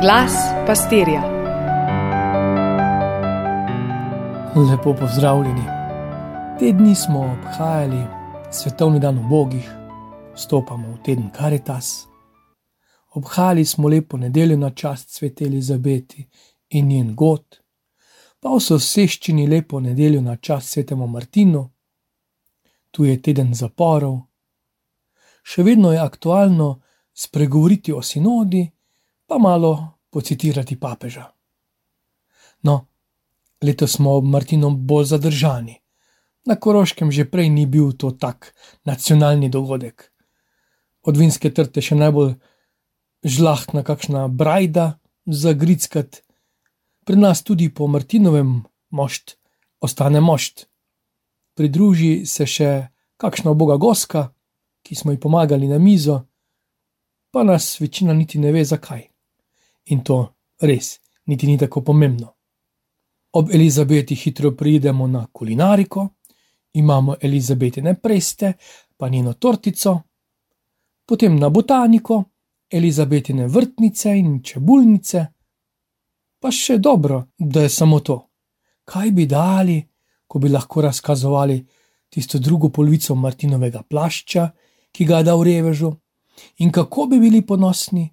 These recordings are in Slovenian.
Glas pastirja. Lepo pozdravljeni. Te dni smo obhajali svetovni dan ubogih, vstopamo v teden Karitas. Obhajali smo lepo nedeljo na čast svete Elizabeti in njen god, pa v soseščini lepo nedeljo na čast svetemu Martinu. Tu je teden zaporov. Še vedno je aktualno spregovoriti o sinodi, pa malo pocitirati papeža. No, letos smo ob Martinu bolj zadržani. Na Koroškem že prej ni bil to tak nacionalni dogodek. Od vinske trte še najbolj žlahtna kakšna brajda za grickat, pri nas tudi po Martinovem mošt ostane mošt. Pridruži se še kakšna boga goska, ki smo ji pomagali na mizo, pa nas večina niti ne ve zakaj in to res niti ni tako pomembno. Ob Elizabeti hitro pridemo na kulinariko, imamo Elizabetine preste, pa njeno tortico, potem na botaniko, Elizabetine vrtnice in čebulnice. Pa še dobro, da je samo to. Kaj bi dali, ko bi lahko razkazovali tisto drugo polovico Martinovega plašča, ki ga da v revežu, in kako bi bili ponosni,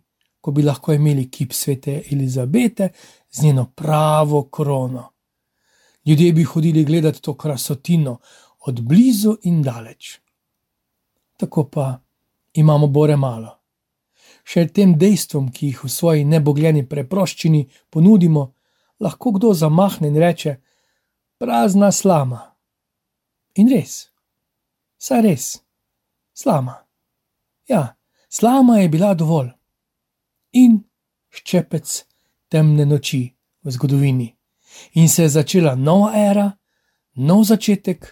ko bi lahko imeli kip svete Elizabete z njeno pravo krono. Ljudje bi hodili gledati to krasotino od blizu in daleč. Tako pa imamo bore malo. Še tem dejstvom, ki jih v svoji nebogljeni preproščini ponudimo, lahko kdo zamahne in reče: Prazna slama. In res, saj res, slama. Ja, slama je bila dovolj in ščepec temne noči v zgodovini. In se je začela nova era, nov začetek,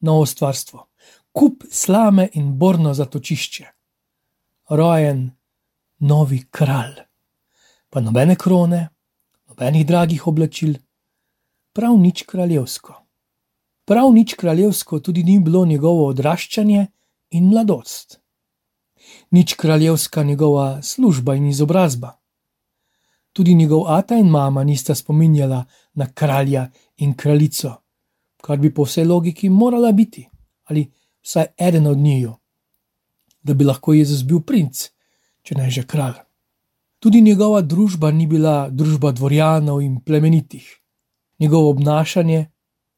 novo stvarstvo, kup slame in borno zatočišče. Rojen novi kralj, pa nobene krone, nobenih dragih oblačil, prav nič kraljevsko. Prav nič kraljevsko tudi ni bilo njegovo odraščanje in mladost nič kraljevska njegova služba in izobrazba. Tudi njegov ata in mama nista spominjala na kralja in kraljico, kar bi po vsej logiki morala biti, ali vsaj eden od njiju, da bi lahko Jezus bil princ, če ne že kralj. Tudi njegova družba ni bila družba dvorjanov in plemenitih, njegovo obnašanje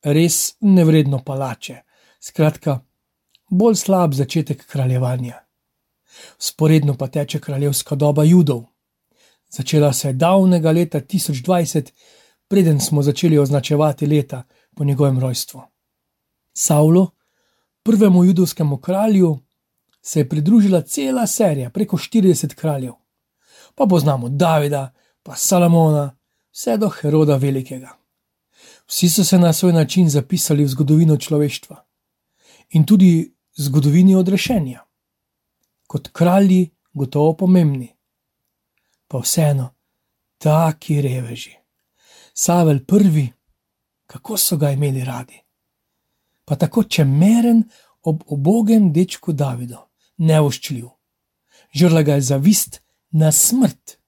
res nevredno palače, skratka, bolj slab začetek kraljevanja. Sporedno pa teče kraljevska doba judov. Začela se je davnega leta 1020, preden smo začeli označevati leta po njegovem rojstvu. Saulu, prvemu judovskemu kralju, se je pridružila cela serija, preko 40 kraljev. Pa poznamo Davida, pa Salomona, vse do Heroda Velikega. Vsi so se na svoj način zapisali v zgodovino človeštva in tudi zgodovini odrešenja kot kralji, gotovo pomembni. Pa vseeno, taki reveži. Savel prvi, kako so ga imeli radi. Pa tako čemeren ob obogem dečku Davidu, nevoščljiv. Žrla ga je zavist na smrt.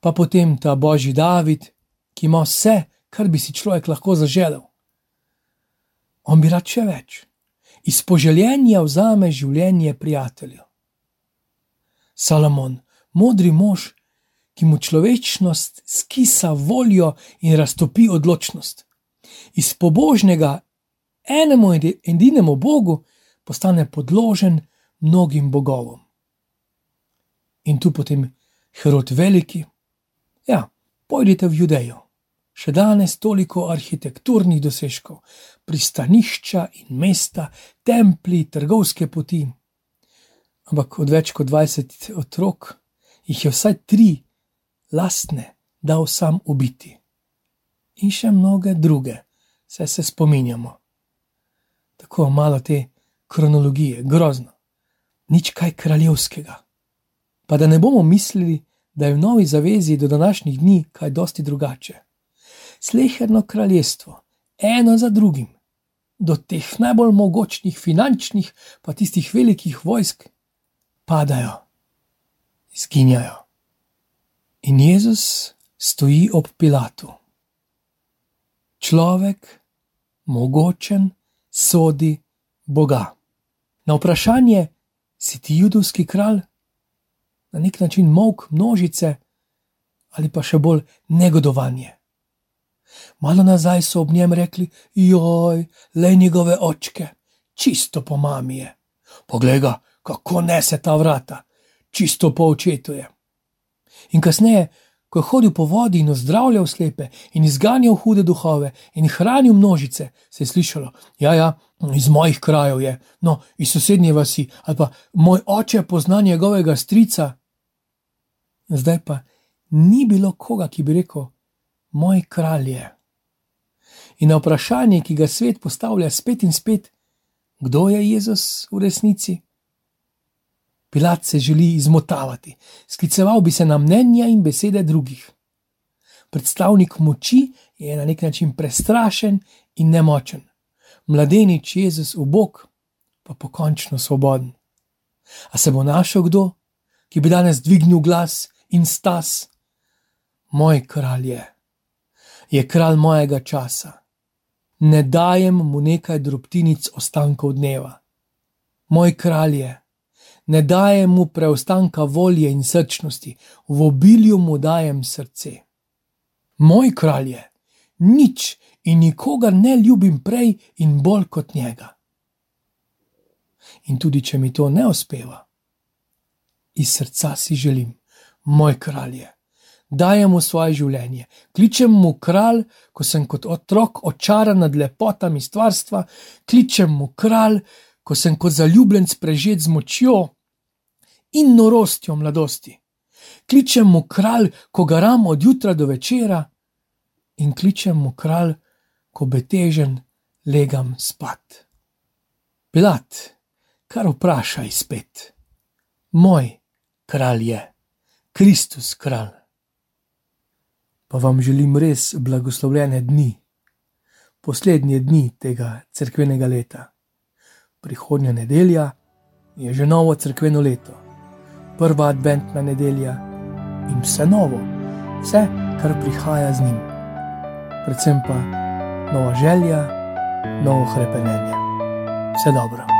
Pa potem ta božji David, ki ima vse, kar bi si človek lahko zaželel. On bi rad še več. Iz poželjenja vzame življenje prijatelju. Salomon, modri mož, ki mu človečnost skisa voljo in raztopi odločnost. Iz pobožnega, enemu in edinemu Bogu, postane podložen mnogim bogovom. In tu potem Herod Veliki. Ja, pojdite v Judejo. Še danes toliko arhitekturnih dosežkov, pristanišča in mesta, templji, trgovske poti ampak od več kot 20 otrok jih je vsaj tri lastne dal sam ubiti. In še mnoge druge, se se spominjamo. Tako malo te kronologije, grozno, nič kaj kraljevskega. Pa da ne bomo mislili, da je v novi zavezi do današnjih dni kaj dosti drugače. Sleherno kraljestvo, eno za drugim, do teh najbolj mogočnih finančnih, pa tistih velikih vojsk, padajo, izginjajo. In Jezus stoji ob Pilatu. Človek, mogočen, sodi Boga. Na vprašanje, si ti judovski kralj, na nek način mok množice ali pa še bolj negodovanje. Malo nazaj so ob njem rekli: Joj, le njegove očke, čisto po mami je. Poglej ga, kako nese ta vrata, čisto po očetu je. In kasneje, ko je hodil po vodi in ozdravljal slepe, in izganjal hude duhove, in hranil množice, se je slišalo: Ja, ja, iz mojih krajev je, no, iz sosednje vasi, ali pa moj oče pozna njegovega strica. Zdaj pa ni bilo koga, ki bi rekel: Moj kralj je. In na vprašanje, ki ga svet postavlja spet in spet, kdo je Jezus v resnici? Pilat se želi izmotavati, skliceval bi se na mnenja in besede drugih. Predstavnik moči je na nek način prestrašen in nemočen, mladenič Jezus v Bog pa pokončno svoboden. A se bo našel kdo, ki bi danes dvignil glas in stas? Moj kralj je, je kralj mojega časa. Ne dajem mu nekaj drobtinic ostankov dneva. Moj kralj je ne dajem mu preostanka volje in srčnosti, v obilju mu dajem srce. Moj kralj je, nič in nikogar ne ljubim prej in bolj kot njega. In tudi če mi to ne uspeva, iz srca si želim, moj kralj je. Dajem mu svoje življenje, kličem mu kralj, ko sem kot otrok očaran nad lepotami stvarstva, kličem mu kralj, ko sem kot zaljubljen prežet z močjo in norostjo mladosti. Kličem mu kralj, ko garam od jutra do večera, in kličem mu kralj, ko betežen legam spat. Pilat, kar vprašaj spet. Moj kralj je, Kristus kralj. Pa vam želim res blagoslovljene dni, poslednje dni tega crkvenega leta. Prihodnja nedelja je že novo crkveno leto prva adventna nedelja in vse novo, vse, kar prihaja z njim. Predvsem pa nova želja, novo krepenje. Vse dobro.